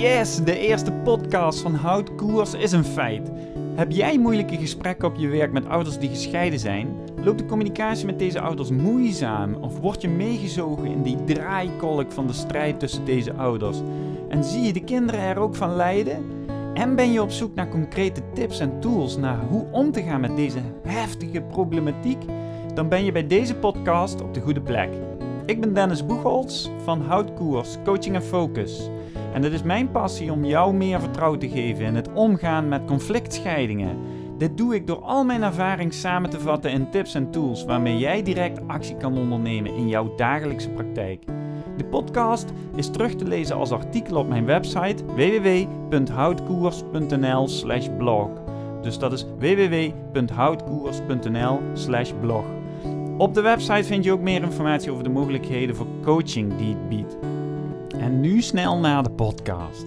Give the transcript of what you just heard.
Yes, de eerste podcast van Hout Koers is een feit. Heb jij moeilijke gesprekken op je werk met ouders die gescheiden zijn? Loopt de communicatie met deze ouders moeizaam? Of word je meegezogen in die draaikolk van de strijd tussen deze ouders? En zie je de kinderen er ook van lijden? En ben je op zoek naar concrete tips en tools naar hoe om te gaan met deze heftige problematiek? Dan ben je bij deze podcast op de goede plek. Ik ben Dennis Boegholz van Houtkoers Coaching en Focus. En het is mijn passie om jou meer vertrouwen te geven in het omgaan met conflictscheidingen. Dit doe ik door al mijn ervaring samen te vatten in tips en tools waarmee jij direct actie kan ondernemen in jouw dagelijkse praktijk. De podcast is terug te lezen als artikel op mijn website www.houtkoers.nl/blog. Dus dat is www.houtkoers.nl/blog. Op de website vind je ook meer informatie over de mogelijkheden voor coaching die het biedt. En nu snel naar de podcast.